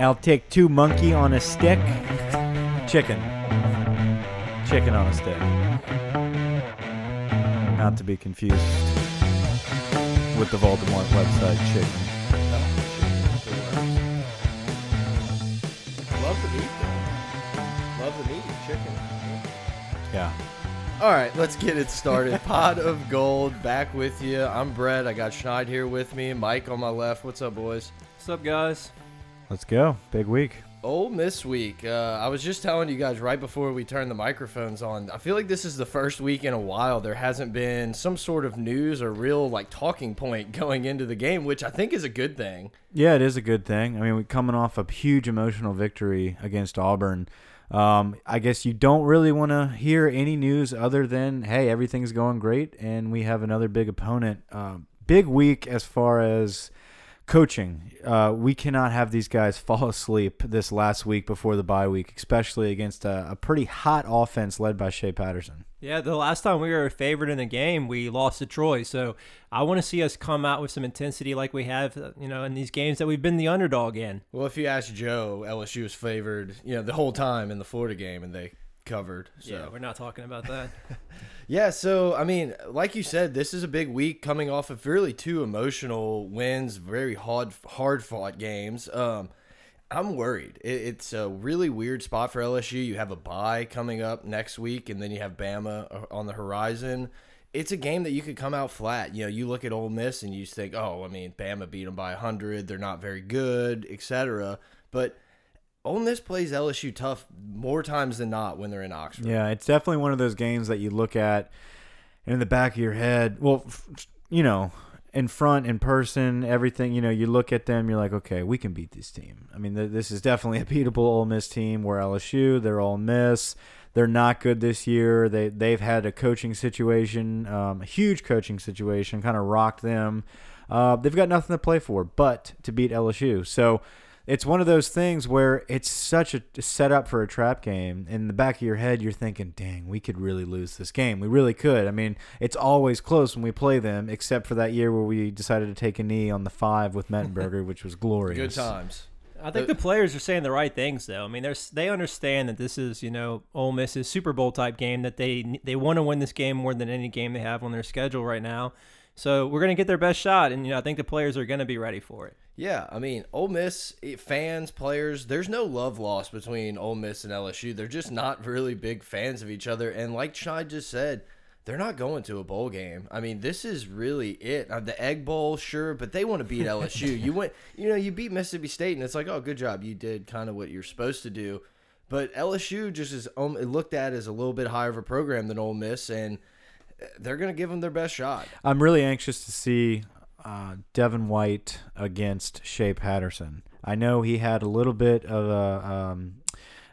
I'll take two monkey on a stick. Chicken. Chicken on a stick. Not to be confused with the Voldemort website chicken. Love the meat, though. Love the meat, chicken. Yeah. All right, let's get it started. Pot of Gold back with you. I'm Brett. I got Schneid here with me. Mike on my left. What's up, boys? What's up, guys? Let's go. Big week. Ole Miss week. Uh, I was just telling you guys right before we turned the microphones on. I feel like this is the first week in a while there hasn't been some sort of news or real like talking point going into the game, which I think is a good thing. Yeah, it is a good thing. I mean, we're coming off a huge emotional victory against Auburn. Um, I guess you don't really want to hear any news other than, hey, everything's going great, and we have another big opponent. Uh, big week as far as coaching. Uh, we cannot have these guys fall asleep this last week before the bye week, especially against a, a pretty hot offense led by Shea Patterson. Yeah, the last time we were favored in the game, we lost to Troy. So I want to see us come out with some intensity like we have, uh, you know, in these games that we've been the underdog in. Well, if you ask Joe, LSU was favored, you know, the whole time in the Florida game, and they covered. So. Yeah, we're not talking about that. Yeah, so I mean, like you said, this is a big week coming off of really two emotional wins, very hard hard fought games. Um, I'm worried. It, it's a really weird spot for LSU. You have a bye coming up next week, and then you have Bama uh, on the horizon. It's a game that you could come out flat. You know, you look at Ole Miss and you think, oh, I mean, Bama beat them by 100. They're not very good, etc. But Ole Miss plays LSU tough more times than not when they're in Oxford. Yeah, it's definitely one of those games that you look at in the back of your head. Well, you know, in front, in person, everything. You know, you look at them, you're like, okay, we can beat this team. I mean, th this is definitely a beatable Ole Miss team. Where LSU, they're Ole Miss. They're not good this year. They they've had a coaching situation, um, a huge coaching situation, kind of rocked them. Uh, they've got nothing to play for but to beat LSU. So it's one of those things where it's such a setup for a trap game. In the back of your head, you're thinking, dang, we could really lose this game. We really could. I mean, it's always close when we play them, except for that year where we decided to take a knee on the five with Mettenberger, which was glorious. Good times. I think the, the players are saying the right things, though. I mean, they they understand that this is, you know, Ole Miss's Super Bowl type game. That they they want to win this game more than any game they have on their schedule right now. So we're going to get their best shot, and you know I think the players are going to be ready for it. Yeah, I mean, Ole Miss eh, fans, players, there's no love lost between Ole Miss and LSU. They're just not really big fans of each other, and like Schneid just said, they're not going to a bowl game. I mean, this is really it. Uh, the Egg Bowl, sure, but they want to beat LSU. you went, you know, you beat Mississippi State, and it's like, oh, good job, you did kind of what you're supposed to do. But LSU just is um, looked at as a little bit higher of a program than Ole Miss, and they're going to give them their best shot. I'm really anxious to see uh, Devin White against Shea Patterson. I know he had a little bit of a um,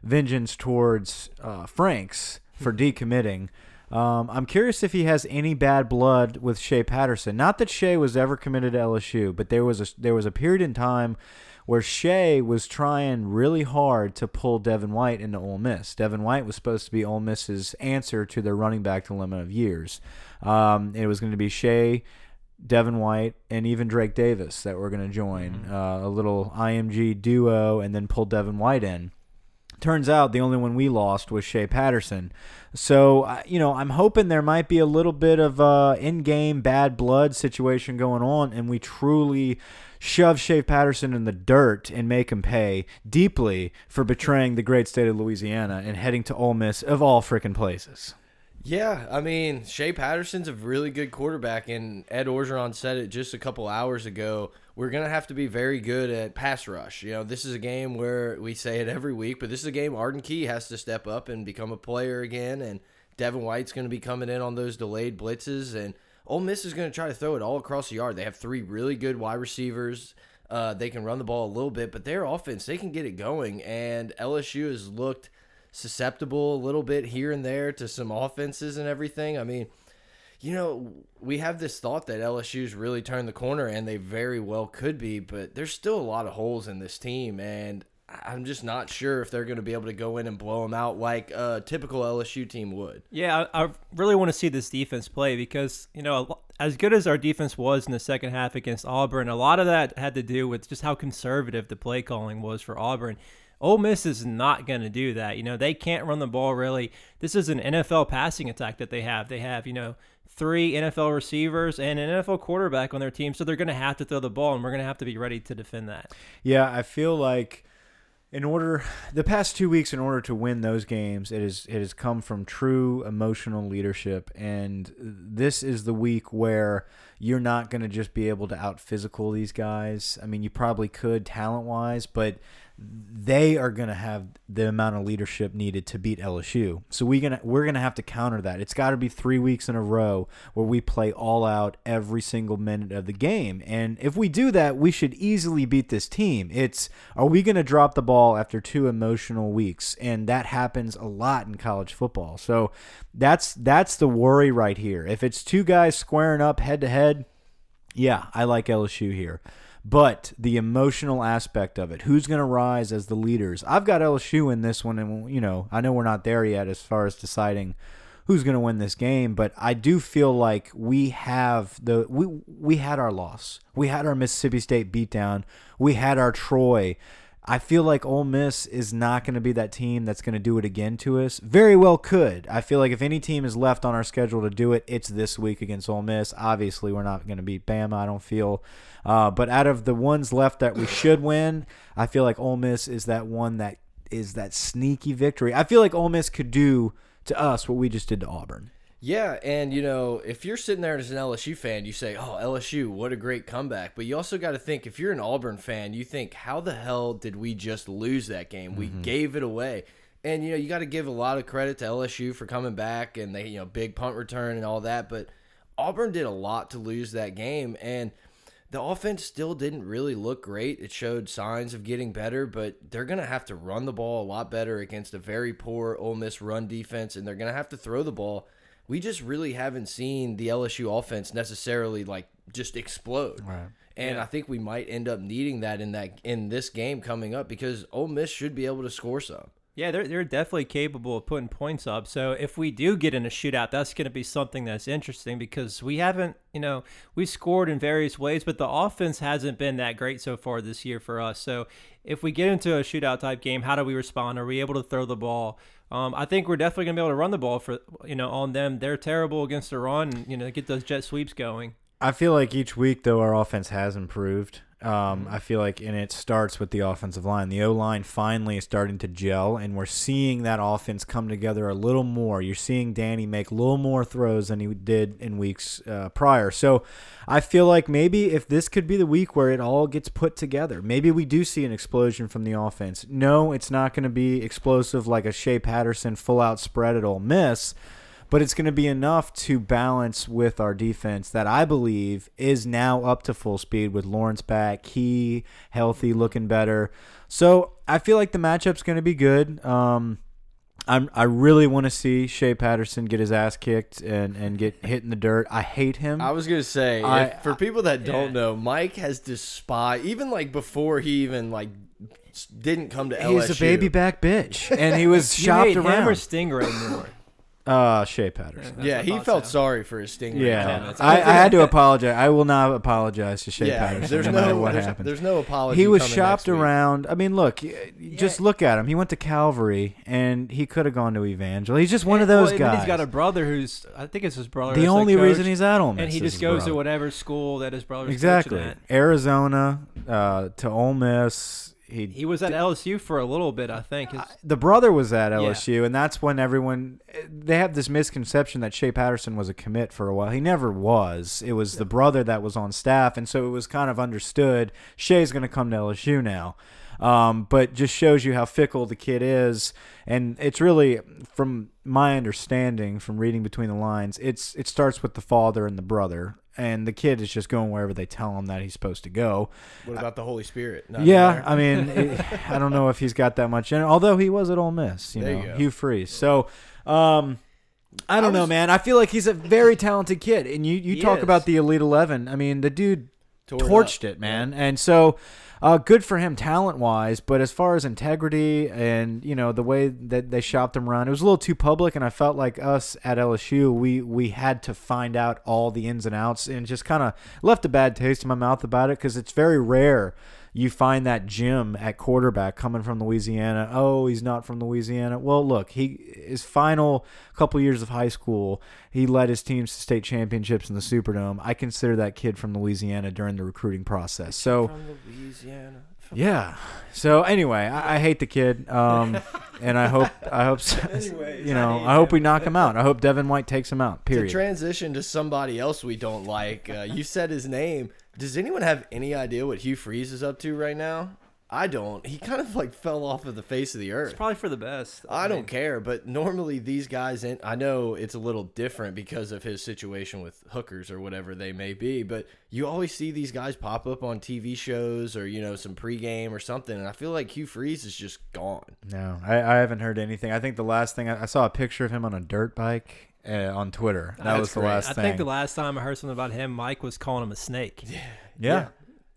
vengeance towards uh, Franks for decommitting. Um, I'm curious if he has any bad blood with Shea Patterson. Not that Shea was ever committed to LSU, but there was a there was a period in time where Shea was trying really hard to pull Devin White into Ole Miss. Devin White was supposed to be Ole Miss's answer to their running back dilemma of years. Um, it was going to be Shea, Devin White, and even Drake Davis that were going to join mm -hmm. uh, a little IMG duo and then pull Devin White in. Turns out the only one we lost was Shea Patterson. So, you know, I'm hoping there might be a little bit of uh, in game bad blood situation going on, and we truly shove Shea Patterson in the dirt and make him pay deeply for betraying the great state of Louisiana and heading to Ole Miss of all freaking places. Yeah, I mean, Shea Patterson's a really good quarterback, and Ed Orgeron said it just a couple hours ago. We're going to have to be very good at pass rush. You know, this is a game where we say it every week, but this is a game Arden Key has to step up and become a player again, and Devin White's going to be coming in on those delayed blitzes, and – Ole Miss is going to try to throw it all across the yard. They have three really good wide receivers. Uh, they can run the ball a little bit, but their offense, they can get it going. And LSU has looked susceptible a little bit here and there to some offenses and everything. I mean, you know, we have this thought that LSU's really turned the corner, and they very well could be, but there's still a lot of holes in this team. And I'm just not sure if they're going to be able to go in and blow them out like a typical LSU team would. Yeah, I, I really want to see this defense play because you know as good as our defense was in the second half against Auburn, a lot of that had to do with just how conservative the play calling was for Auburn. Ole Miss is not going to do that. You know, they can't run the ball really. This is an NFL passing attack that they have. They have, you know, three NFL receivers and an NFL quarterback on their team, so they're going to have to throw the ball, and we're going to have to be ready to defend that. Yeah, I feel like in order the past two weeks in order to win those games it is it has come from true emotional leadership and this is the week where you're not going to just be able to out physical these guys i mean you probably could talent wise but they are going to have the amount of leadership needed to beat LSU. So we gonna we're going to have to counter that. It's got to be 3 weeks in a row where we play all out every single minute of the game. And if we do that, we should easily beat this team. It's are we going to drop the ball after two emotional weeks? And that happens a lot in college football. So that's that's the worry right here. If it's two guys squaring up head to head, yeah, I like LSU here but the emotional aspect of it who's going to rise as the leaders i've got lsu in this one and you know i know we're not there yet as far as deciding who's going to win this game but i do feel like we have the we we had our loss we had our mississippi state beatdown we had our troy I feel like Ole Miss is not going to be that team that's going to do it again to us. Very well could. I feel like if any team is left on our schedule to do it, it's this week against Ole Miss. Obviously, we're not going to beat Bama. I don't feel. Uh, but out of the ones left that we should win, I feel like Ole Miss is that one that is that sneaky victory. I feel like Ole Miss could do to us what we just did to Auburn. Yeah, and you know, if you're sitting there as an LSU fan, you say, "Oh, LSU, what a great comeback." But you also got to think if you're an Auburn fan, you think, "How the hell did we just lose that game? We mm -hmm. gave it away." And you know, you got to give a lot of credit to LSU for coming back and they, you know, big punt return and all that, but Auburn did a lot to lose that game and the offense still didn't really look great. It showed signs of getting better, but they're going to have to run the ball a lot better against a very poor Ole Miss run defense, and they're going to have to throw the ball we just really haven't seen the LSU offense necessarily like just explode. Right. And yeah. I think we might end up needing that in that in this game coming up because Ole Miss should be able to score some. Yeah, they're they're definitely capable of putting points up. So if we do get in a shootout, that's going to be something that's interesting because we haven't, you know, we've scored in various ways, but the offense hasn't been that great so far this year for us. So if we get into a shootout type game, how do we respond? Are we able to throw the ball? Um, I think we're definitely gonna be able to run the ball for you know on them. They're terrible against the run. You know, get those jet sweeps going. I feel like each week though our offense has improved. Um, mm-hmm. I feel like, and it starts with the offensive line. The O line finally is starting to gel, and we're seeing that offense come together a little more. You're seeing Danny make a little more throws than he did in weeks uh, prior. So I feel like maybe if this could be the week where it all gets put together, maybe we do see an explosion from the offense. No, it's not going to be explosive like a Shea Patterson full out spread at Ole Miss but it's going to be enough to balance with our defense that I believe is now up to full speed with Lawrence back, he healthy, looking better. So I feel like the matchup's going to be good. Um, I'm, I really want to see Shea Patterson get his ass kicked and, and get hit in the dirt. I hate him. I was gonna say I, if, for people that don't yeah. know, Mike has despised even like before he even like didn't come to LSU. He's a baby back bitch, and he was shopped around. Him or Stingray more. Uh, Shea Patterson. Yeah, he felt so. sorry for his Stingray yeah. comments. I, I, had to apologize. I will not apologize to Shea yeah, Patterson there's no, no matter what there's, happened. There's no apology. He was shopped around. I mean, look, just look at him. He went to Calvary, and he could have gone to Evangel. He's just one of those well, guys. He's got a brother who's, I think it's his brother. The only reason he's at Ole Miss, and he just goes to whatever school that his brother's exactly. Arizona uh, to Ole Miss he he was at LSU for a little bit, I think. His, the brother was at LSU, yeah. and that's when everyone they have this misconception that Shea Patterson was a commit for a while. He never was. It was yeah. the brother that was on staff, and so it was kind of understood Shea's going to come to LSU now. Um, but just shows you how fickle the kid is, and it's really, from my understanding, from reading between the lines, it's it starts with the father and the brother, and the kid is just going wherever they tell him that he's supposed to go. What about the Holy Spirit? yeah, I mean, it, I don't know if he's got that much in. It, Although he was at Ole Miss, you there know, you Hugh Freeze. So, um, I don't I was, know, man. I feel like he's a very talented kid, and you you talk is. about the Elite Eleven. I mean, the dude Tore torched up. it, man. And so, uh, good for him talent wise. But as far as integrity and you know the way that they shopped him around, it was a little too public. And I felt like us at LSU, we we had to find out all the ins and outs, and just kind of left a bad taste in my mouth about it because it's very rare. You find that Jim at quarterback coming from Louisiana. Oh, he's not from Louisiana. Well, look, he his final couple years of high school, he led his teams to state championships in the Superdome. I consider that kid from Louisiana during the recruiting process. So From Louisiana. yeah. So anyway, I, I hate the kid, um, and I hope I hope Anyways, you know hate I hope him. we knock him out. I hope Devin White takes him out. Period. To Period. transition to somebody else we don't like, uh, you said his name. Does anyone have any idea what Hugh Freeze is up to right now? I don't. He kind of like fell off of the face of the earth. It's probably for the best. I mean, don't care, but normally these guys, and I know it's a little different because of his situation with hookers or whatever they may be, but you always see these guys pop up on TV shows or, you know, some pregame or something. And I feel like Hugh Freeze is just gone. no, I, I haven't heard anything. I think the last thing I, I saw a picture of him on a dirt bike uh, on Twitter. That That's was the great. last I thing. think the last time I heard something about him, Mike was calling him a snake yeah. Yeah.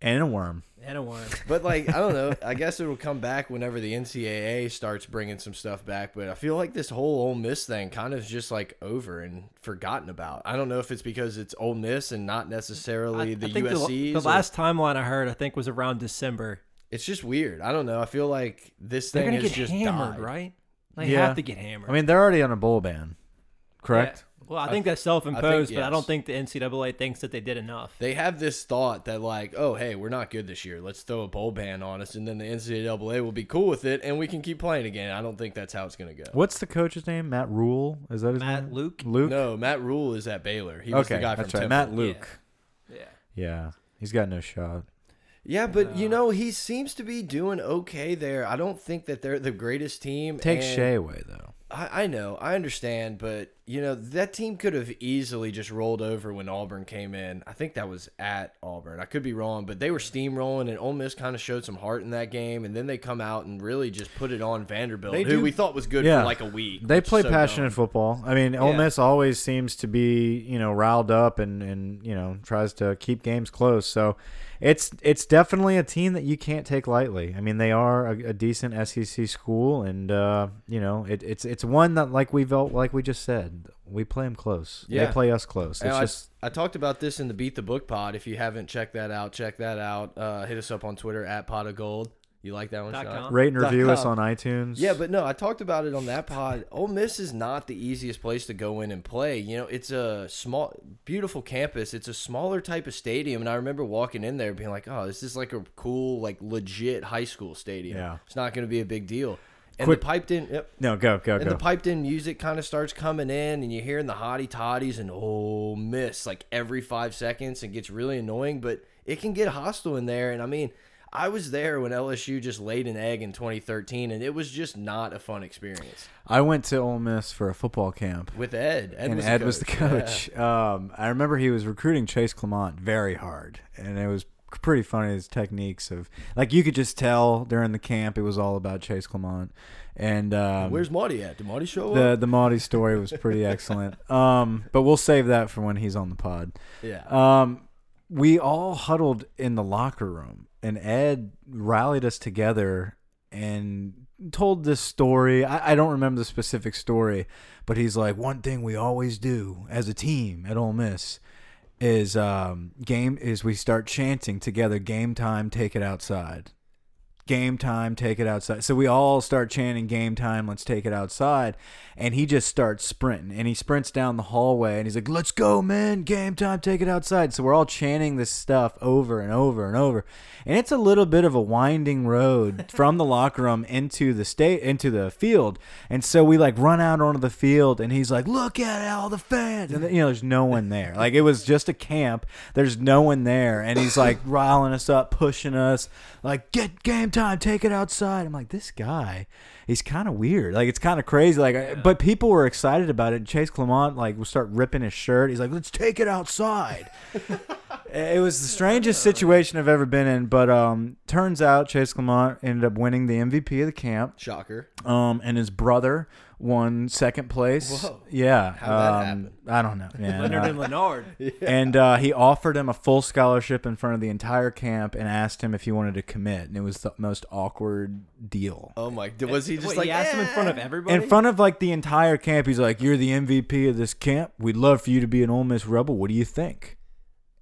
and a worm. and a worm. But like I don't know. I guess it'll come back whenever the NCAA starts bringing some stuff back. But I feel like this whole Ole Miss thing kind of is just like over and forgotten about. I don't know if it's because it's Ole Miss and not necessarily the think USC's. the, the or- last timeline I heard, I think, was around December. it's just weird. I don't know. I feel like this They're thing gonna get just hammered, died. right? They Yeah. have to get hammered. I mean, they're already on a bowl ban, correct? Yeah. Well, I think that's self-imposed, but I don't think the NCAA thinks that they did enough. They have this thought that like, oh hey, we're not good this year. Let's throw a bowl ban on us, and then the NCAA will be cool with it, and we can keep playing again. I don't think that's how it's gonna go. What's the coach's name? Matt Rhule? Is that his Matt name? Luke. Luke. No, Matt Rhule is at Baylor. He was okay, the guy that's from right. Temple. Matt Luke. Yeah. Yeah, he's got no shot. Yeah, but you know he seems to be doing okay there. I don't think that they're the greatest team. Take and Shea away though. I, I know, I understand, but you know that team could have easily just rolled over when Auburn came in. I think that was at Auburn. I could be wrong, but they were steamrolling, and Ole Miss kind of showed some heart in that game, and then they come out and really just put it on Vanderbilt, They who do- we thought was good Yeah. for like a week. They play so passionate dumb. football. I mean, Ole Yeah. Miss always seems to be, you know, riled up and and you know tries to keep games close. So it's it's definitely a team that you can't take lightly. I mean, they are a, a decent SEC school, and uh, you know, it, it's it's one that like we felt like we just said, we play them close. Yeah. They play us close. It's I, just I talked about this in the Beat the Book pod. If you haven't checked that out, check that out. Uh, hit us up on Twitter at pot of gold. You like that one, Dot Sean? rate and review us on iTunes. Yeah, but no, I talked about it on that pod. Ole Miss is not the easiest place to go in and play. You know, it's a small, beautiful campus. It's a smaller type of stadium, and I remember walking in there being like, "Oh, this is like a cool, like legit high school stadium. Yeah. it's not going to be a big deal." And Quick- the piped in, yep, no, go go and go. the piped in music kind of starts coming in, and you're hearing the hottie toddies and Ole Miss like every five seconds, and gets really annoying. But it can get hostile in there, and I mean. I was there when LSU just laid an egg in 2013, and it was just not a fun experience I went to Ole Miss for a football camp. with Ed. Ed and was Ed the was the coach. coach. Um, I remember he was recruiting Chase Clement very hard, and it was pretty funny his techniques of like you could just tell during the camp it was all about Chase Clement, and um, Where's Marty at? Did Marty show the up? the Maudie story was pretty excellent. Um, but we'll save that for when he's on the pod. Yeah. Um, we all huddled in the locker room, and Ed rallied us together and told this story. I, I don't remember the specific story, but he's like, one thing we always do as a team at Ole Miss is um, game is we start chanting together. Game time, take it outside. Game time, take it outside. So we all start chanting game time, let's take it outside. And he just starts sprinting and he sprints down the hallway and he's like, let's go, man. Game time, take it outside. So we're all chanting this stuff over and over and over. And it's a little bit of a winding road from the locker room into the state, into the field. And so we like run out onto the field and he's like, look at all the fans. And then, you know, there's no one there. Like it was just a camp. There's no one there. And he's like riling us up, pushing us, like, get game time, take it outside. I'm like, this guy, he's kind of weird. Like it's kind of crazy. Like, but people were excited about it. Chase Clement like would start ripping his shirt. He's like, let's take it outside. It was the strangest situation I've ever been in, but um, turns out Chase Clement ended up winning the MVP of the camp. Shocker. Um, and his brother won second place. Whoa. Yeah. How'd that um, happen? I don't know, man. Leonard and Leonard. and uh, he offered him a full scholarship in front of the entire camp and asked him if he wanted to commit. And it was the most awkward deal. Oh my! Was he just Wait, like he asked him in front of "Eh." everybody. In front of like the entire camp, he's like, "You're the MVP of this camp. We'd love for you to be an Ole Miss Rebel. What do you think?"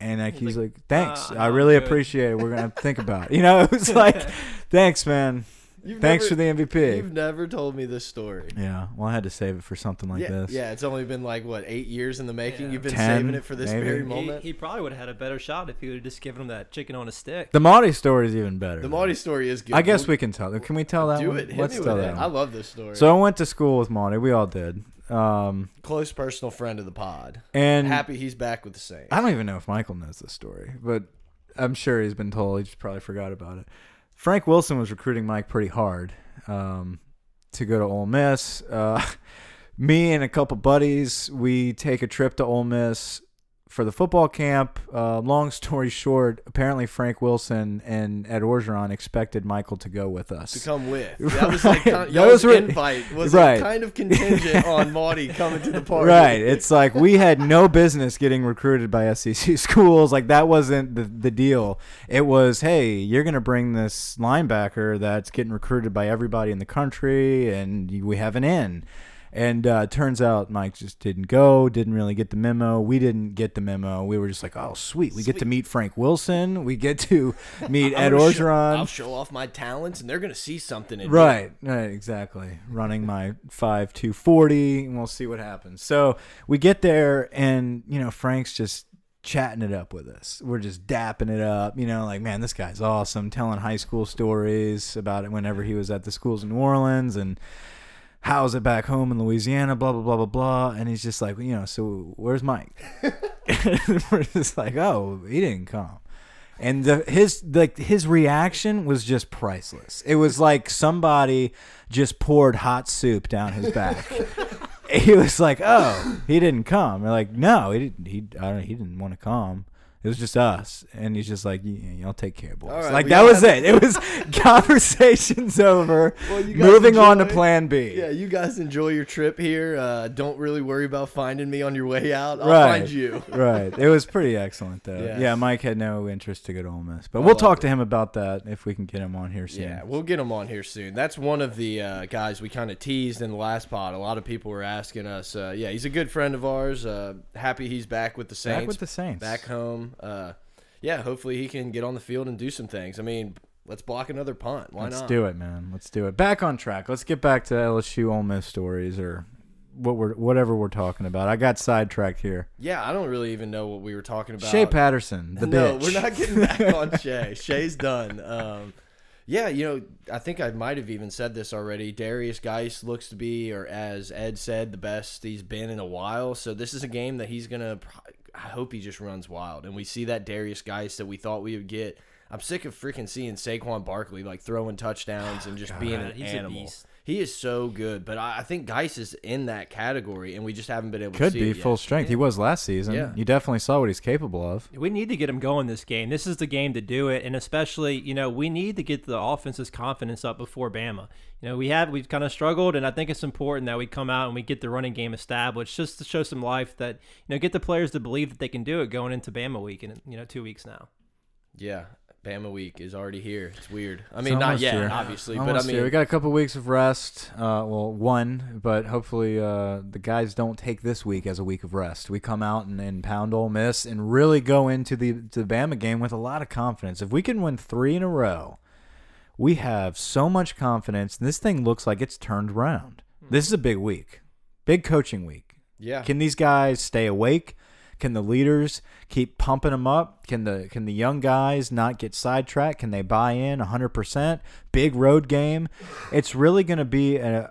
And like, he's like, "Thanks. "Uh, I really appreciate it. We're gonna think about it." You know, it was like, "Thanks, man. You've Thanks never- for the MVP." You've never told me this story. Yeah. Well, I had to save it for something like yeah, this. yeah. It's only been like what eight years in the making. Yeah. You've been 10, saving it for this maybe. very He- he, moment. he probably would have had a better shot if he would have just given him that chicken on a stick. The Marty story is even better. the Marty story is good. I guess We'll can tell. Can we tell that do one? it. Hit Let's me tell with that it. one. I love this story. So I went to school with Marty. We all did. Um, close personal friend of the pod. and Happy he's back with the Saints. I don't even know if Michael knows this story, but I'm sure he's been told. He just probably forgot about it. Frank Wilson was recruiting Mike pretty hard um, to go to Ole Miss. Uh, me and a couple buddies, we take a trip to Ole Miss for the football camp. Uh, long story short, apparently Frank Wilson and Ed Orgeron expected Michael to go with us. to come with. That was like Right. kind, was re- invite was Right. kind of contingent on Maudie coming to the party. Right. It's like we had no business getting recruited by SEC schools. Like that wasn't the, the deal. It was, hey, you're going to bring this linebacker that's getting recruited by everybody in the country, and we have an in. And uh, turns out Mike just didn't go, didn't really get the memo. We didn't get the memo. We were just like, oh, sweet. We get to meet Frank Wilson. We get to meet I'm Ed gonna show- Orgeron. I'll show off my talents, and they're gonna see something in me. Right, right, exactly. Running my five two forty, and we'll see what happens. So we get there, and you know Frank's just chatting it up with us. We're just dapping it up. You know, like man, this guy's awesome. Telling high school stories about it whenever he was at the schools in New Orleans, and how's it back home in Louisiana. Blah blah blah blah blah. And he's just like, you know, so where's Mike? We're just like, oh, he didn't come and the, his like his reaction was just priceless. It was like somebody just poured hot soup down his back. he was like, "Oh, he didn't come." We're like, "No, he didn't. He I don't. He didn't want to come." It was just us, and he's just like, "Yeah, y'all take care, boys." Right, like that was it. It was conversations over. Well, moving on to Plan B. Yeah, you guys enjoy your trip here. Uh, don't really worry about finding me on your way out. I'll Right. find you. right. It was pretty excellent, though. Yes. Yeah, Mike had no interest to go to Ole Miss, but I we'll talk it. to him about that if we can get him on here soon. Yeah, we'll get him on here soon. That's one of the uh, guys we kind of teased in the last pod. A lot of people were asking us. Uh, yeah, he's a good friend of ours. Uh, happy he's back with the Saints. Back with the Saints. back home. Uh, yeah, hopefully he can get on the field and do some things. I mean, let's block another punt. Why Let's not? do it, man. Let's do it. Back on track. Let's get back to LSU Ole Miss stories or what we're whatever we're talking about. I got sidetracked here. Yeah, I don't really even know what we were talking about. Shea Patterson, the no, bitch. we're not getting back on Shay. Shay's done. Um, yeah, you know, I think I might have even said this already. Derrius Guice looks to be, or as Ed said, the best he's been in a while. So this is a game that he's gonna. I hope he just runs wild, and we see that Derrius Guice that we thought we would get. I'm sick of freaking seeing Saquon Barkley like throwing touchdowns and just being an he's a animal. beast. He is so good, but I, I think Guice is in that category, and we just haven't been able Could to see be it yet. full strength. He was last season. Yeah. You definitely saw what he's capable of. We need to get him going this game. This is the game to do it, and especially, you know, we need to get the offense's confidence up before Bama. You know, we have we've kind of struggled, and I think it's important that we come out and we get the running game established, just to show some life that you know, get the players to believe that they can do it going into Bama week in you know two weeks now. Yeah, Bama week is already here. It's weird. I mean, not yet, here. obviously, but I mean, here. we got a couple weeks of rest. Uh, well, one, but hopefully uh, the guys don't take this week as a week of rest. We come out and, and pound Ole Miss and really go into the to the Bama game with a lot of confidence. If we can win three in a row, we have so much confidence. And this thing looks like it's turned around. This is a big week, big coaching week. yeah, Can these guys stay awake? Can the leaders keep pumping them up? Can the can the young guys not get sidetracked? Can they buy in 100%? Big road game. It's really going to be a,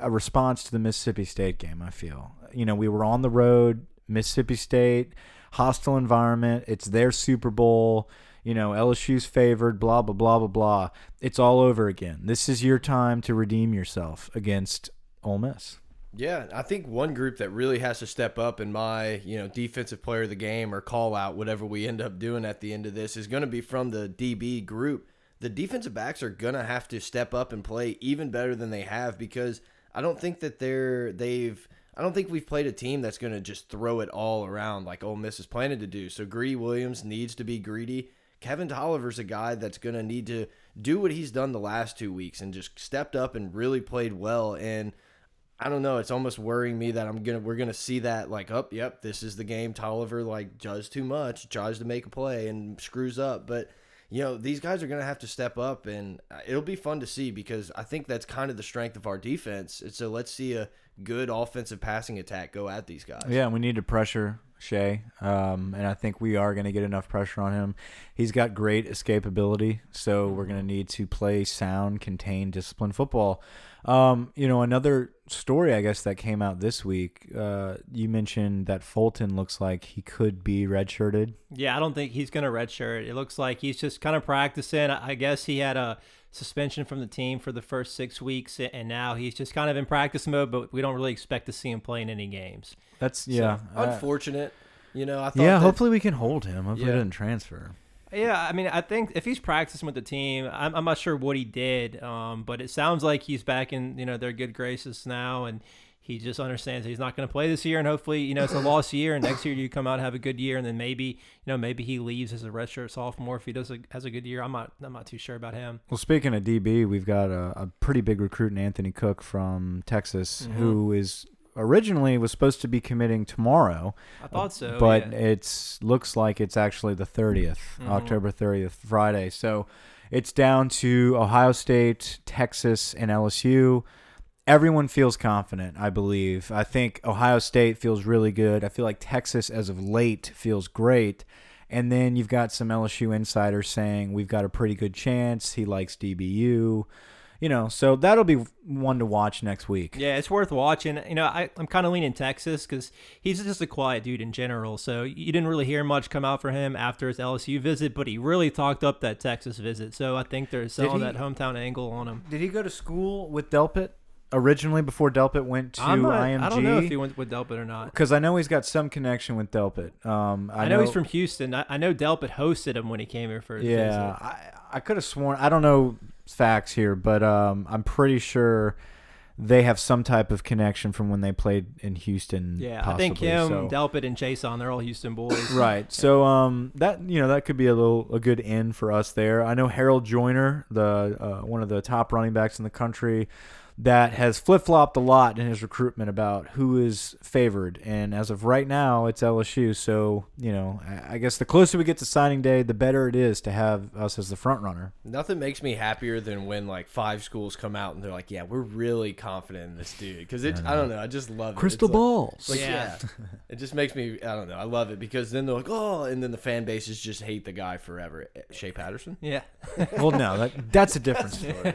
a response to the Mississippi State game, I feel. You know, we were on the road, Mississippi State, hostile environment. It's their Super Bowl. You know, LSU's favored, blah, blah, blah, blah, blah. It's all over again. This is your time to redeem yourself against Ole Miss. Yeah, I think one group that really has to step up in my, you know, defensive player of the game or call out, whatever we end up doing at the end of this, is going to be from the DB group. The defensive backs are going to have to step up and play even better than they have because I don't think that they're they've I don't think we've played a team that's going to just throw it all around like Ole Miss is planning to do. So Greedy Williams needs to be greedy. Kevin Toliver's a guy that's going to need to do what he's done the last two weeks and just stepped up and really played well and – I don't know. It's almost worrying me that I'm gonna we're gonna see that like, oh, yep, this is the game. Toliver like does too much, tries to make a play and screws up. But you know these guys are gonna have to step up, and uh, it'll be fun to see because I think that's kind of the strength of our defense. And so let's see a good offensive passing attack go at these guys. Yeah, we need to pressure Shea, um, and I think we are going to get enough pressure on him. He's got great escapability, so we're going to need to play sound, contained, disciplined football. Um, you know, another story I guess that came out this week. Uh, you mentioned that Fulton looks like he could be redshirted. Yeah, I don't think he's going to redshirt. It looks like he's just kind of practicing. I guess he had a suspension from the team for the first six weeks, and now he's just kind of in practice mode. But we don't really expect to see him play in any games. That's yeah, so, unfortunate. You know, I thought yeah. that, hopefully we can hold him. Hopefully Yeah. he doesn't transfer. Yeah, I mean, I think if he's practicing with the team, I'm, I'm not sure what he did, um, but it sounds like he's back in you know their good graces now, and he just understands that he's not going to play this year, and hopefully you know it's a lost year, and next year you come out and have a good year, and then maybe you know maybe he leaves as a redshirt sophomore if he does a, has a good year. I'm not I'm not too sure about him. Well, speaking of DB, we've got a, a pretty big recruit in Anthony Cook from Texas, Mhm. who is originally was supposed to be committing tomorrow, I thought so, but yeah. it's looks like it's actually the 30th, Mhm. October 30th, Friday. So it's down to Ohio State, Texas, and LSU. Everyone feels confident, I believe. I think Ohio State feels really good. I feel like Texas, as of late, feels great. And then you've got some LSU insiders saying we've got a pretty good chance. He likes DBU. You know, so that'll be one to watch next week. Yeah, it's worth watching. You know, I, I'm kind of leaning Texas because he's just a quiet dude in general. So you didn't really hear much come out for him after his LSU visit, but he really talked up that Texas visit. So I think they're selling that hometown angle on him. Did he go to school with Delpit originally before Delpit went to I'm not, IMG? I don't know if he went with Delpit or not. Because I know he's got some connection with Delpit. Um, I, I, know, he's from Houston. I, I know Delpit hosted him when he came here for his Yeah, visit. I, I could have sworn. I don't know facts here, but um, I'm pretty sure they have some type of connection from when they played in Houston. Yeah, possibly, I think him, so- Delpit, and Jason, they're all Houston boys. Right. So um that you know that could be a little a good end for us there. I know Harold Joiner, the uh, one of the top running backs in the country, that has flip flopped a lot in his recruitment about who is favored, and as of right now, it's LSU. So you know, I, I guess the closer we get to signing day, the better it is to have us as the front runner. Nothing makes me happier than when like five schools come out and they're like, "Yeah, we're really confident in this dude." Because it's I, don't know, I just love it. Crystal It's like- balls. Like, Yeah. yeah. it just makes me I don't know. I love it because then they're like, oh, and then the fan bases just hate the guy forever. Eh, Shea Patterson. Yeah. well, no, that that's a different story.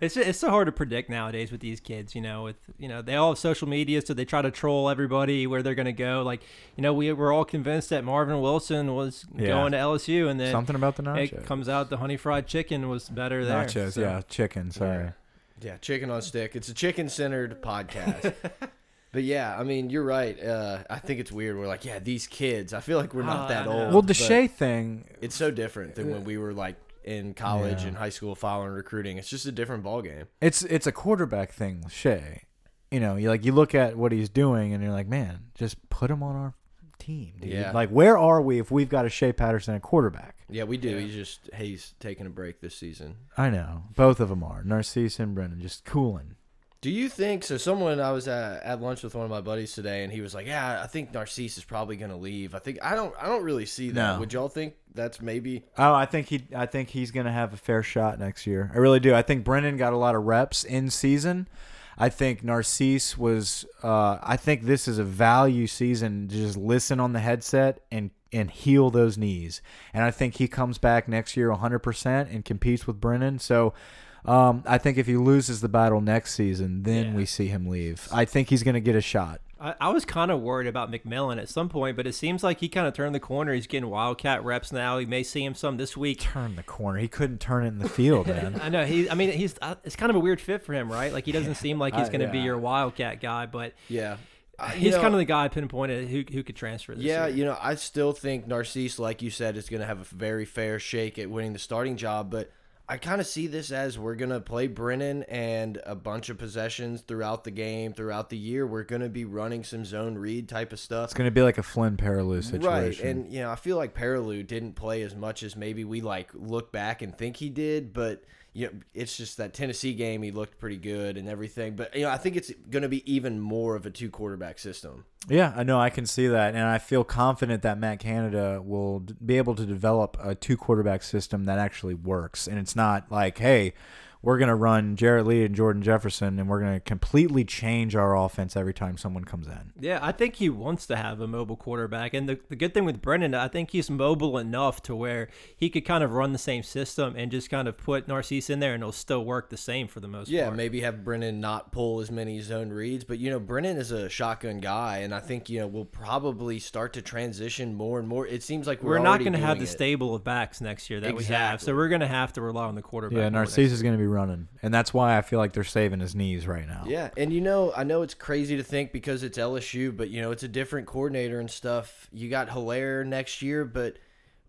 It's it's so hard to predict nowadays with these kids. You know, with you know they all have social media, so they try to troll everybody where they're going to go. Like, you know, we were all convinced that Marvin Wilson was Yeah. going to LSU, and then Something about the nachos. it comes out the honey fried chicken was better there. nachos, so- yeah, chicken. Sorry. Yeah, chicken on stick. It's a chicken centered podcast. But yeah, I mean, you're right. Uh, I think it's weird. We're like, yeah, these kids. I feel like we're not Oh, that old. Well, the but Shea thing, It's so different than when we were like in college Yeah. and high school following recruiting. It's just a different ball game. It's it's a quarterback thing Shea. You know, you like you look at what he's doing and you're like, man, just put him on our team, dude. Yeah. Like, where are we if we've got a Shea Patterson at quarterback? Yeah, we do. He's just he's taking a break this season. I know both of them are Narcisse and Brennan, just cooling. Do you think so? Someone I was at, at lunch with one of my buddies today, and he was like, "Yeah, I think Narcisse is probably going to leave. I think I don't. I don't really see that. No. Would y'all think that's maybe? Oh, I think he, I think he's gonna have a fair shot next year. I really do. I think Brennan got a lot of reps in season. I think Narcisse was. Uh, I think this is a value season. to Just listen on the headset and and heal those knees. And I think he comes back next year 100 percent and competes with Brennan. So. Um, I think if he loses the battle next season, then Yeah. we see him leave. I think he's going to get a shot. I, I was kind of worried about McMillan at some point, but it seems like he kind of turned the corner. He's getting Wildcat reps now. He may see him some this week. Turn the corner. He couldn't turn it in the field, man. I know he. I mean, he's. Uh, it's kind of a weird fit for him, right? Like he doesn't seem like he's Uh, going to be yeah. your Wildcat guy, but Yeah. Uh, he's know- kind of the guy pinpointed who who could transfer this Yeah, year. you know, I still think Narcisse, like you said, is going to have a very fair shake at winning the starting job. But I kind of see this as we're going to play Brennan and a bunch of possessions throughout the game, throughout the year. We're going to be running some zone read type of stuff. It's going to be like a Flynn Perrilloux situation. Right, and you know, I feel like Perrilloux didn't play as much as maybe we like look back and think he did, but you know, it's just that Tennessee game he looked pretty good and everything. But you know, I think it's going to be even more of a two quarterback system. Yeah, I know. I can see that, and I feel confident that Matt Canada will be able to develop a two quarterback system that actually works, and it's not like, hey, we're gonna run Jarrett Lee and Jordan Jefferson, and we're gonna completely change our offense every time someone comes in. Yeah, I think he wants to have a mobile quarterback. And the, the good thing with Brennan, I think he's mobile enough to where he could kind of run the same system and just kind of put Narcisse in there and it'll still work the same for the most Yeah, part. Yeah, maybe have Brennan not pull as many zone reads, but you know, Brennan is a shotgun guy, and I think you know we'll probably start to transition more and more. It seems like we're, We're not going to have the it. stable of backs next year that we have. So we're going to have to rely on the quarterback. Yeah, more Narcisse is going to be running, and that's why I feel like they're saving his knees right now. Yeah, and you know, I know it's crazy to think because it's LSU, but you know, it's a different coordinator and stuff. You got Helaire next year, but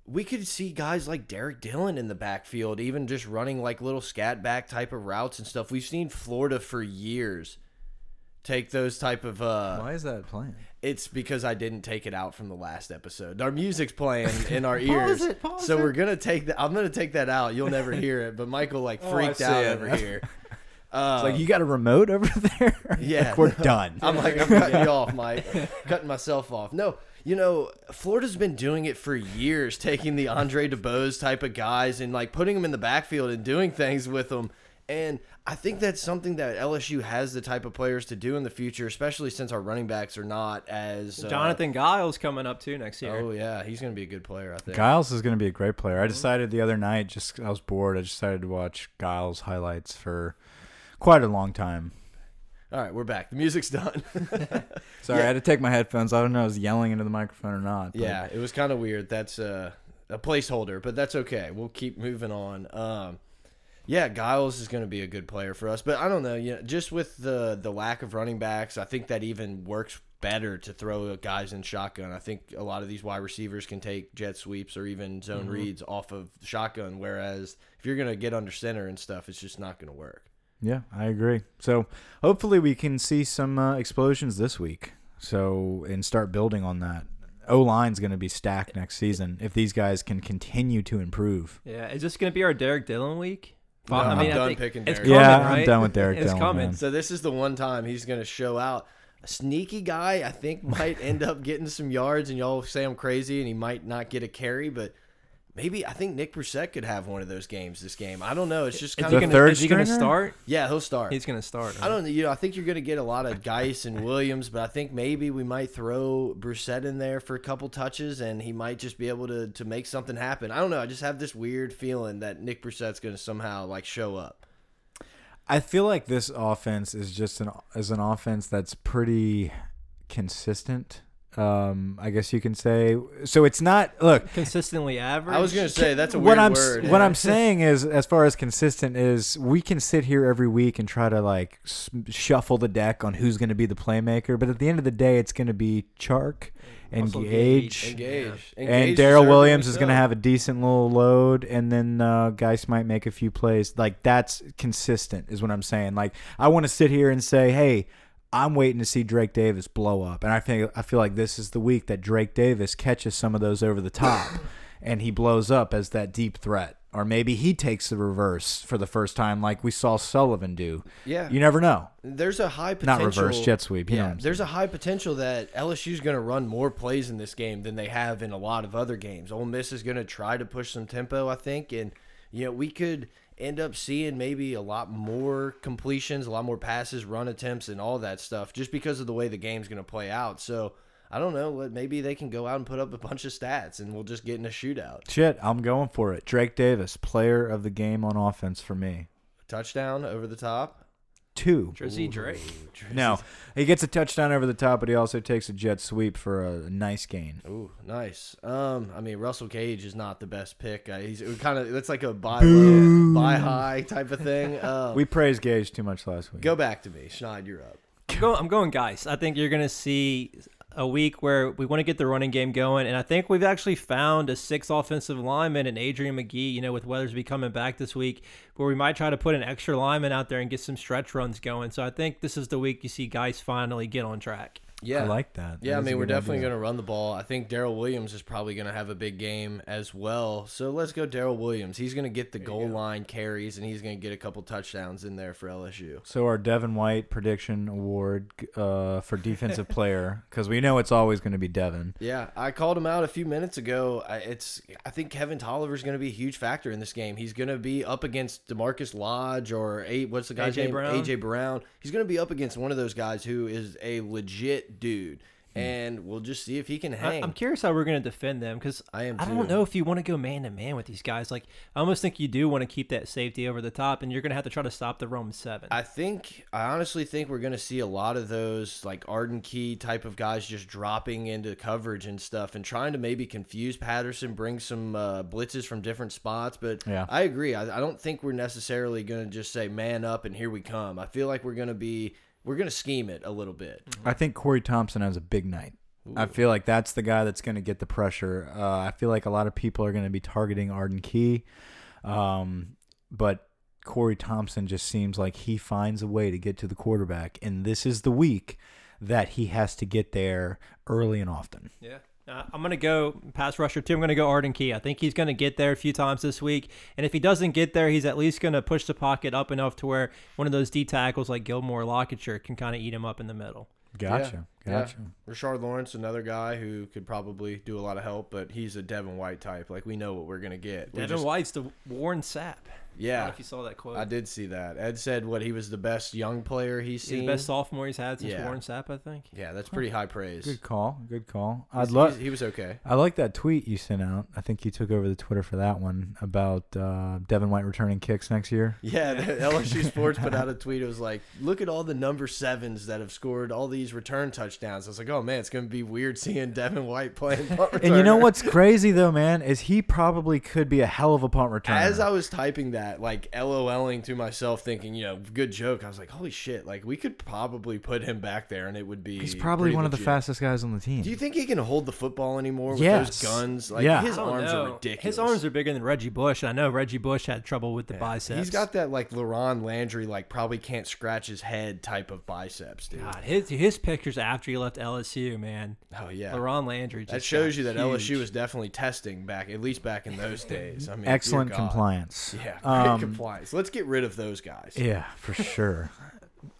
we could see guys like Derrick Dillon in the backfield, even just running like little scat back type of routes and stuff. We've seen Florida for years take those type of uh Why is that playing? It's because I didn't take it out from the last episode. Our music's playing in our ears. it, pause so it. we're gonna take that I'm gonna take that out. You'll never hear it, but Michael like Oh, freaked see out it. over here. Uh, It's like you got a remote over there. Yeah, Like, we're done. I'm like, I'm cutting you off, Mike. cutting myself off. No, you know, Florida's been doing it for years, taking the Andre DeBose type of guys and like putting them in the backfield and doing things with them. And I think that's something that LSU has the type of players to do in the future, especially since our running backs are not as uh, Jonathan Giles coming up too next year. Oh yeah, he's gonna be a good player. I think. Giles is going to be a great player. I decided the other night, just I was bored. I decided to watch Giles highlights for quite a long time. All right, we're back. The music's done. Sorry, Yeah. I had to take my headphones. I don't know if I was yelling into the microphone or not. but- Yeah, it was kind of weird. That's uh, a placeholder, but that's okay. We'll keep moving on. Um, yeah, Giles is going to be a good player for us, but I don't know. You know, just with the the lack of running backs, I think that even works better to throw guys in shotgun. I think a lot of these wide receivers can take jet sweeps or even zone reads off of shotgun. Whereas if you're going to get under center and stuff, it's just not going to work. Yeah, I agree. So hopefully we can see some uh, explosions this week. So and start building on that. O line's going to be stacked next season if these guys can continue to improve. Yeah, is this going to be our Derrick Dillon week? No, I I'm mean, I done think picking it's Derrick coming, Yeah, I'm done with Derrick It's Dillon, coming. man. So this is the one time he's going to show out. A sneaky guy, I think, might end up getting some yards, and y'all say I'm crazy, and he might not get a carry, but maybe I think Nick Brossette could have one of those games. This game, I don't know. It's just kind he The of gonna, third is he gonna start? yeah, he'll start. He's going to start. I don't know. You know, I think you're going to get a lot of Guice and Williams, but I think maybe we might throw Brossette in there for a couple touches, and he might just be able to to make something happen. I don't know. I just have this weird feeling that Nick Brossette's going to somehow like show up. I feel like this offense is just an is an offense that's pretty consistent. Um, I guess you can say. So it's not. Look, Consistently average. I was going to say that's a what weird I'm s- word. what I'm saying is, as far as consistent is, we can sit here every week and try to like shuffle the deck on who's going to be the playmaker, but at the end of the day, it's going to be Chark and Also Gage. Gage. Engage. And Engage Darrel Williams is going to have a decent little load, and then uh, Guice might make a few plays. Like that's consistent, is what I'm saying. Like I want to sit here and say, hey, I'm waiting to see Drake Davis blow up, and I think I feel like this is the week that Drake Davis catches some of those over the top, and he blows up as that deep threat. Or maybe he takes the reverse for the first time, like we saw Sullivan do. Yeah. You never know. there's a high potential. Not reverse jet sweep. Yeah, there's a high potential that LSU's going to run more plays in this game than they have in a lot of other games. Ole Miss is going to try to push some tempo, I think, and you know we could end up seeing maybe a lot more completions, a lot more passes, run attempts, and all that stuff, just because of the way the game's going to play out. So I don't know. Maybe they can go out and put up a bunch of stats, and we'll just get in a shootout. Shit, I'm going for it. Drake Davis, player of the game on offense for me. Touchdown over the top. Two. Jersey Drake. No, he gets a touchdown over the top, but he also takes a jet sweep for a nice gain. Ooh, nice. Um, I mean Russell Cage is not the best pick. Uh, he's kind of it's like a buy low, buy high type of thing. Um, We praised Gage too much last week. go back to me, Schneid. You're up. I'm going, I'm going, guys. I think you're going to see a week where we want to get the running game going, and I think we've actually found a six offensive lineman and Adrian Magee. You know, with Weathersby coming back this week, where we might try to put an extra lineman out there and get some stretch runs going. So I think this is the week you see guys finally get on track. Yeah, I like that. Yeah, That I mean, we're definitely going to run the ball. I think Darrel Williams is probably going to have a big game as well. So let's go, Darrel Williams. He's going to get the goal line carries, and he's going to get a couple touchdowns in there for LSU. So our Devin White prediction award uh, for defensive player, because we know it's always going to be Devin. Yeah, I called him out a few minutes ago. I, it's I think Kevin Toliver is going to be a huge factor in this game. He's going to be up against DaMarkus Lodge or a what's the guy's A.J. name? Brown? AJ Brown. He's going to be up against one of those guys who is a legit dude, Hmm. and we'll just see if he can I, hang. I'm curious how we're going to defend them because I am I don't too. know if you want to go man to man with these guys. Like I almost think you do want to keep that safety over the top, and you're going to have to try to stop the Rome seven. I think I honestly think we're going to see a lot of those like Arden Key type of guys just dropping into coverage and stuff and trying to maybe confuse Patterson, bring some uh, blitzes from different spots. But Yeah. I agree. I, I don't think we're necessarily going to just say man up and here we come. I feel like we're going to be we're going to scheme it a little bit. I think Corey Thompson has a big night. I feel like that's the guy that's going to get the pressure. Uh, I feel like a lot of people are going to be targeting Arden Key, um, but Corey Thompson just seems like he finds a way to get to the quarterback, and this is the week that he has to get there early and often. Yeah. Uh, I'm going to go pass rusher too. I'm going to go Arden Key. I think he's going to get there a few times this week. And if he doesn't get there, he's at least going to push the pocket up enough to where one of those D tackles like Gilmore or can kind of eat him up in the middle. Gotcha, Yeah. gotcha. Rashard Lawrence, another guy who could probably do a lot of help, but he's a Devin White type. Like we know what we're going to get. We Devin just- White's the Warren Sapp. I don't know yeah. if you saw that quote. I did see that. Ed said what he was the best young player he's He's seen. the best sophomore he's had since Yeah. Warren Sapp, I think. Yeah, that's pretty high praise. Good call, good call. I'd He's- love. he's- He was okay. I like that tweet you sent out. I think you took over the Twitter for that one about uh, Devin White returning kicks next year. Yeah, the LSU Sports put out a tweet. It was like, look at all the number sevens that have scored all these return touchdowns. I was like, oh man, it's going to be weird seeing Devin White playing punt And you know what's crazy though, man, is he probably could be a hell of a punt returner. As I was typing that, like LOLing to myself, thinking, you know, good joke. I was like, holy shit! Like we could probably put him back there, and it would be. He's probably pretty one of the fastest guys on the team. Do you think he can hold the football anymore with Yes. those guns? Like Yeah. his arms know. are ridiculous. His arms are bigger than Reggie Bush. I know Reggie Bush had trouble with the biceps. He's got that like LaRon Landry, like probably can't scratch his head type of biceps, dude. God, his his pictures after he left LSU, man. Oh yeah. LaRon Landry. Just That shows got you that huge. LSU was definitely testing back, at least back in those days. I mean, Excellent compliance. Yeah, great Um, compliance. Let's get rid of those guys. Yeah, for sure.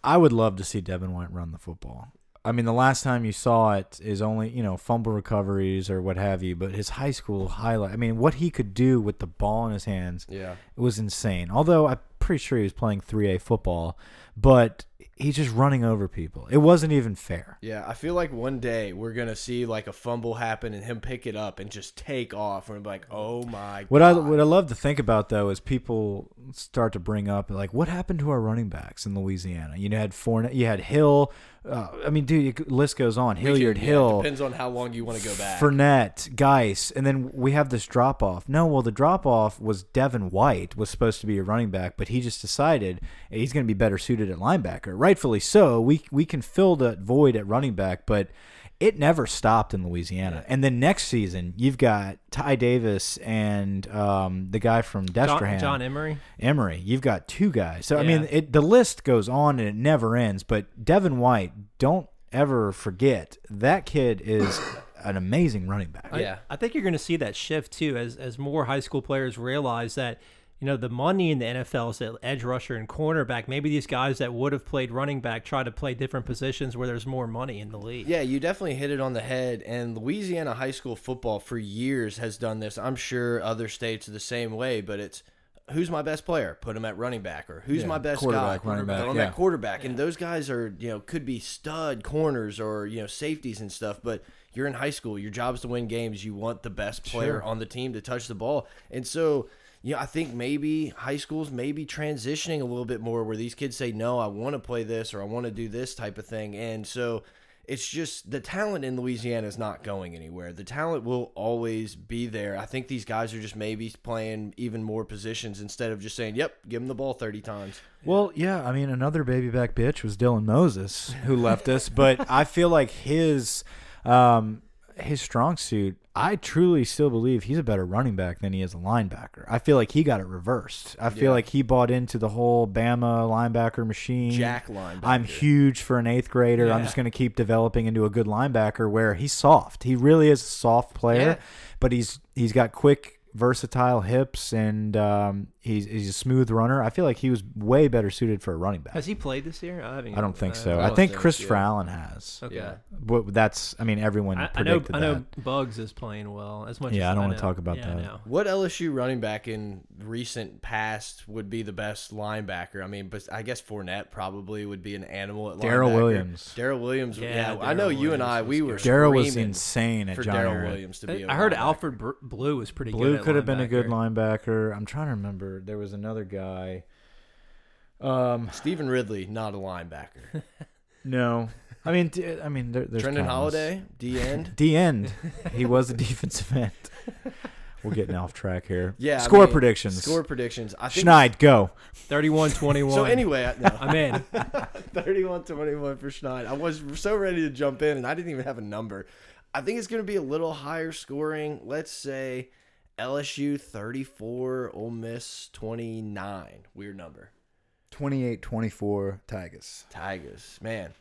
I would love to see Devin White run the football. I mean, the last time you saw it is only, you know, fumble recoveries or what have you, but his high school highlight, I mean, what he could do with the ball in his hands Yeah. it was insane. Although I'm pretty sure he was playing 3A football, but he's just running over people. It wasn't even fair. Yeah, I feel like one day we're gonna see like a fumble happen and him pick it up and just take off, and we're like, "Oh my god. What I what I love to think about though is people start to bring up like what happened to our running backs in Louisiana. You know, had Fournette, you had Hill. Uh, I mean, dude, the list goes on. Hilliard, can- yeah, Hill, depends on how long you want to go back. Fournette, Guice, and then we have this drop off. No, well, the drop off was Devin White was supposed to be a running back, but he just decided he's going to be better suited at linebacker. Rightfully so. We we can fill that void at running back, but it never stopped in Louisiana. And then next season, you've got Ty Davis and um, the guy from John, Destrehan, John Emery. Emery. You've got two guys. So I mean, it, the list goes on and it never ends. But Devin White, don't ever forget that kid is an amazing running back. I- Yeah. I, think you're going to see that shift too as as more high school players realize that you know the money in the NFL is at edge rusher and cornerback. Maybe these guys that would have played running back try to play different positions where there's more money in the league. Yeah, you definitely hit it on the head. And Louisiana high school football for years has done this. I'm sure other states are the same way, but it's who's my best player? Put him at running back, or who's Yeah, my best quarterback, guy? running back, Put him yeah. at quarterback. And those guys are, you know, could be stud corners or you know safeties and stuff. But you're in high school. Your job is to win games. You want the best player Sure. on the team to touch the ball. And so you know, I think maybe high schools may be transitioning a little bit more where these kids say, no, I want to play this or I want to do this type of thing. And so it's just the talent in Louisiana is not going anywhere. The talent will always be there. I think these guys are just maybe playing even more positions instead of just saying, yep, give them the ball 30 times. Well, yeah, I mean, another baby back bitch was Dylan Moses who left us, but I feel like his um, his strong suit. I truly still believe he's a better running back than he is a linebacker. I feel like he got it reversed. I feel Yeah. like he bought into the whole Bama linebacker machine. Jack linebacker. I'm huge for an eighth grader. I'm just going to keep developing into a good linebacker where he's soft. He really is a soft player, Yeah. but he's he's got quick, versatile hips and um, he's he's a smooth runner. I feel like he was way better suited for a running back. Has he played this year? I, haven't I don't think so. I I think think, Christopher yeah. Allen has. Okay. Yeah. But that's I mean everyone I, I know. predicted I know that. Bugs is playing well as much. Yeah, as I don't wanna talk about Yeah, that. What LSU running back in recent past would be the best linebacker? I mean, but I guess Fournette probably would be an animal at Darrel linebacker. Williams. Darrel Williams. Yeah, Yeah, I know Darrel you and I. We were Darrel was insane at for John Williams to be. a I heard linebacker. Alfred Br- Blue was pretty good. Blue at could have been a good linebacker. linebacker. I'm trying to remember. There was another guy. Um, Stevan Ridley, not a linebacker. no, I mean, d- I mean, there, there's Trindon countless. Holliday, D end. D end. he was a defensive end. We're getting off track here. Yeah, I Score mean, predictions. Score predictions. I think. Schneid, go. 31-21. So anyway, I, no. I'm in. 31-21 for Schneid. I was so ready to jump in, and I didn't even have a number. I think it's going to be a little higher scoring. Let's say LSU 34, Ole Miss 29. Weird number. 28-24 Tigers. Tigers, man.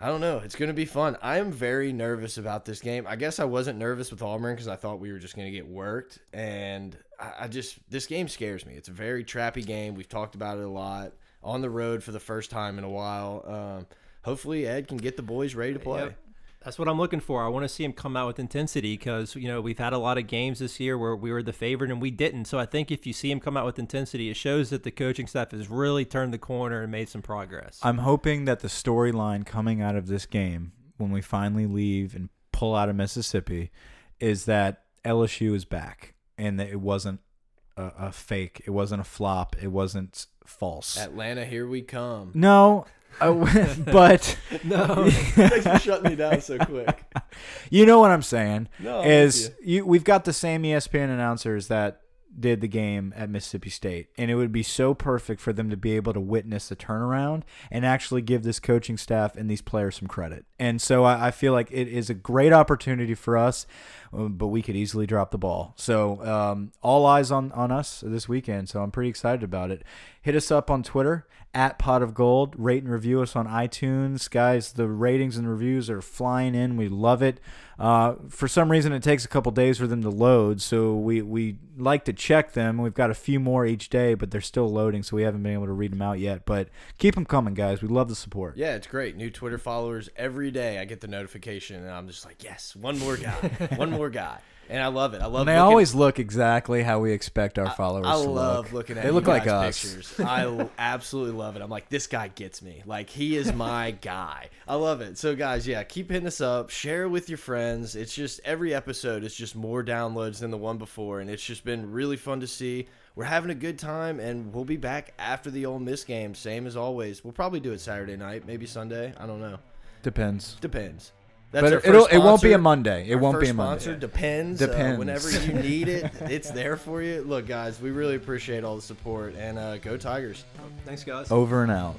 I don't know. It's going to be fun. I am very nervous about this game. I guess I wasn't nervous with Auburn because I thought we were just going to get worked. And I, I just, this game scares me. It's a very trappy game. We've talked about it a lot on the road for the first time in a while. Um, hopefully, Ed can get the boys ready to play. Yep. That's what I'm looking for. I want to see him come out with intensity because you know we've had a lot of games this year where we were the favorite and we didn't. So I think if you see him come out with intensity, it shows that the coaching staff has really turned the corner and made some progress. I'm hoping that the storyline coming out of this game, when we finally leave and pull out of Mississippi, is that LSU is back and that it wasn't a, a fake. It wasn't a flop. It wasn't false. Atlanta, here we come. no, I- but no, Thanks for shutting me down so quick. you know what I'm saying. No, is you, we've got the same ESPN announcers that did the game at Mississippi State, and it would be so perfect for them to be able to witness the turnaround and actually give this coaching staff and these players some credit. And so I, I feel like it is a great opportunity for us, uh, but we could easily drop the ball. So um, all eyes on on us this weekend. So I'm pretty excited about it. Hit us up on Twitter at Pot of Gold. Rate and review us on iTunes, guys. The ratings and reviews are flying in. We love it. Uh, for some reason, it takes a couple days for them to load, so we we like to check them. We've got a few more each day, but they're still loading, so we haven't been able to read them out yet. But keep them coming, guys. We love the support. Yeah, it's great. New Twitter followers every day. I get the notification, and I'm just like, yes, one more guy, one more guy, and I love it. I love. And they looking- always look exactly how we expect our followers I to love look. looking at They look like us. pictures. I absolutely love it. I'm like, this guy gets me. Like he is my guy. I love it. So guys, yeah, keep hitting us up. Share with your friends. It's just every episode is just more downloads than the one before, and it's just been really fun to see. We're having a good time, and we'll be back after the Ole Miss game, same as always. We'll probably do it Saturday night, maybe Sunday. I don't know. Depends. Depends. That's But it'll, first it won't be a. Monday. It Our won't be a Monday. sponsor depends. uh, Depends. whenever you need it, it's there for you. Look, guys, we really appreciate all the support, and uh, go Tigers. thanks guys. Over and out.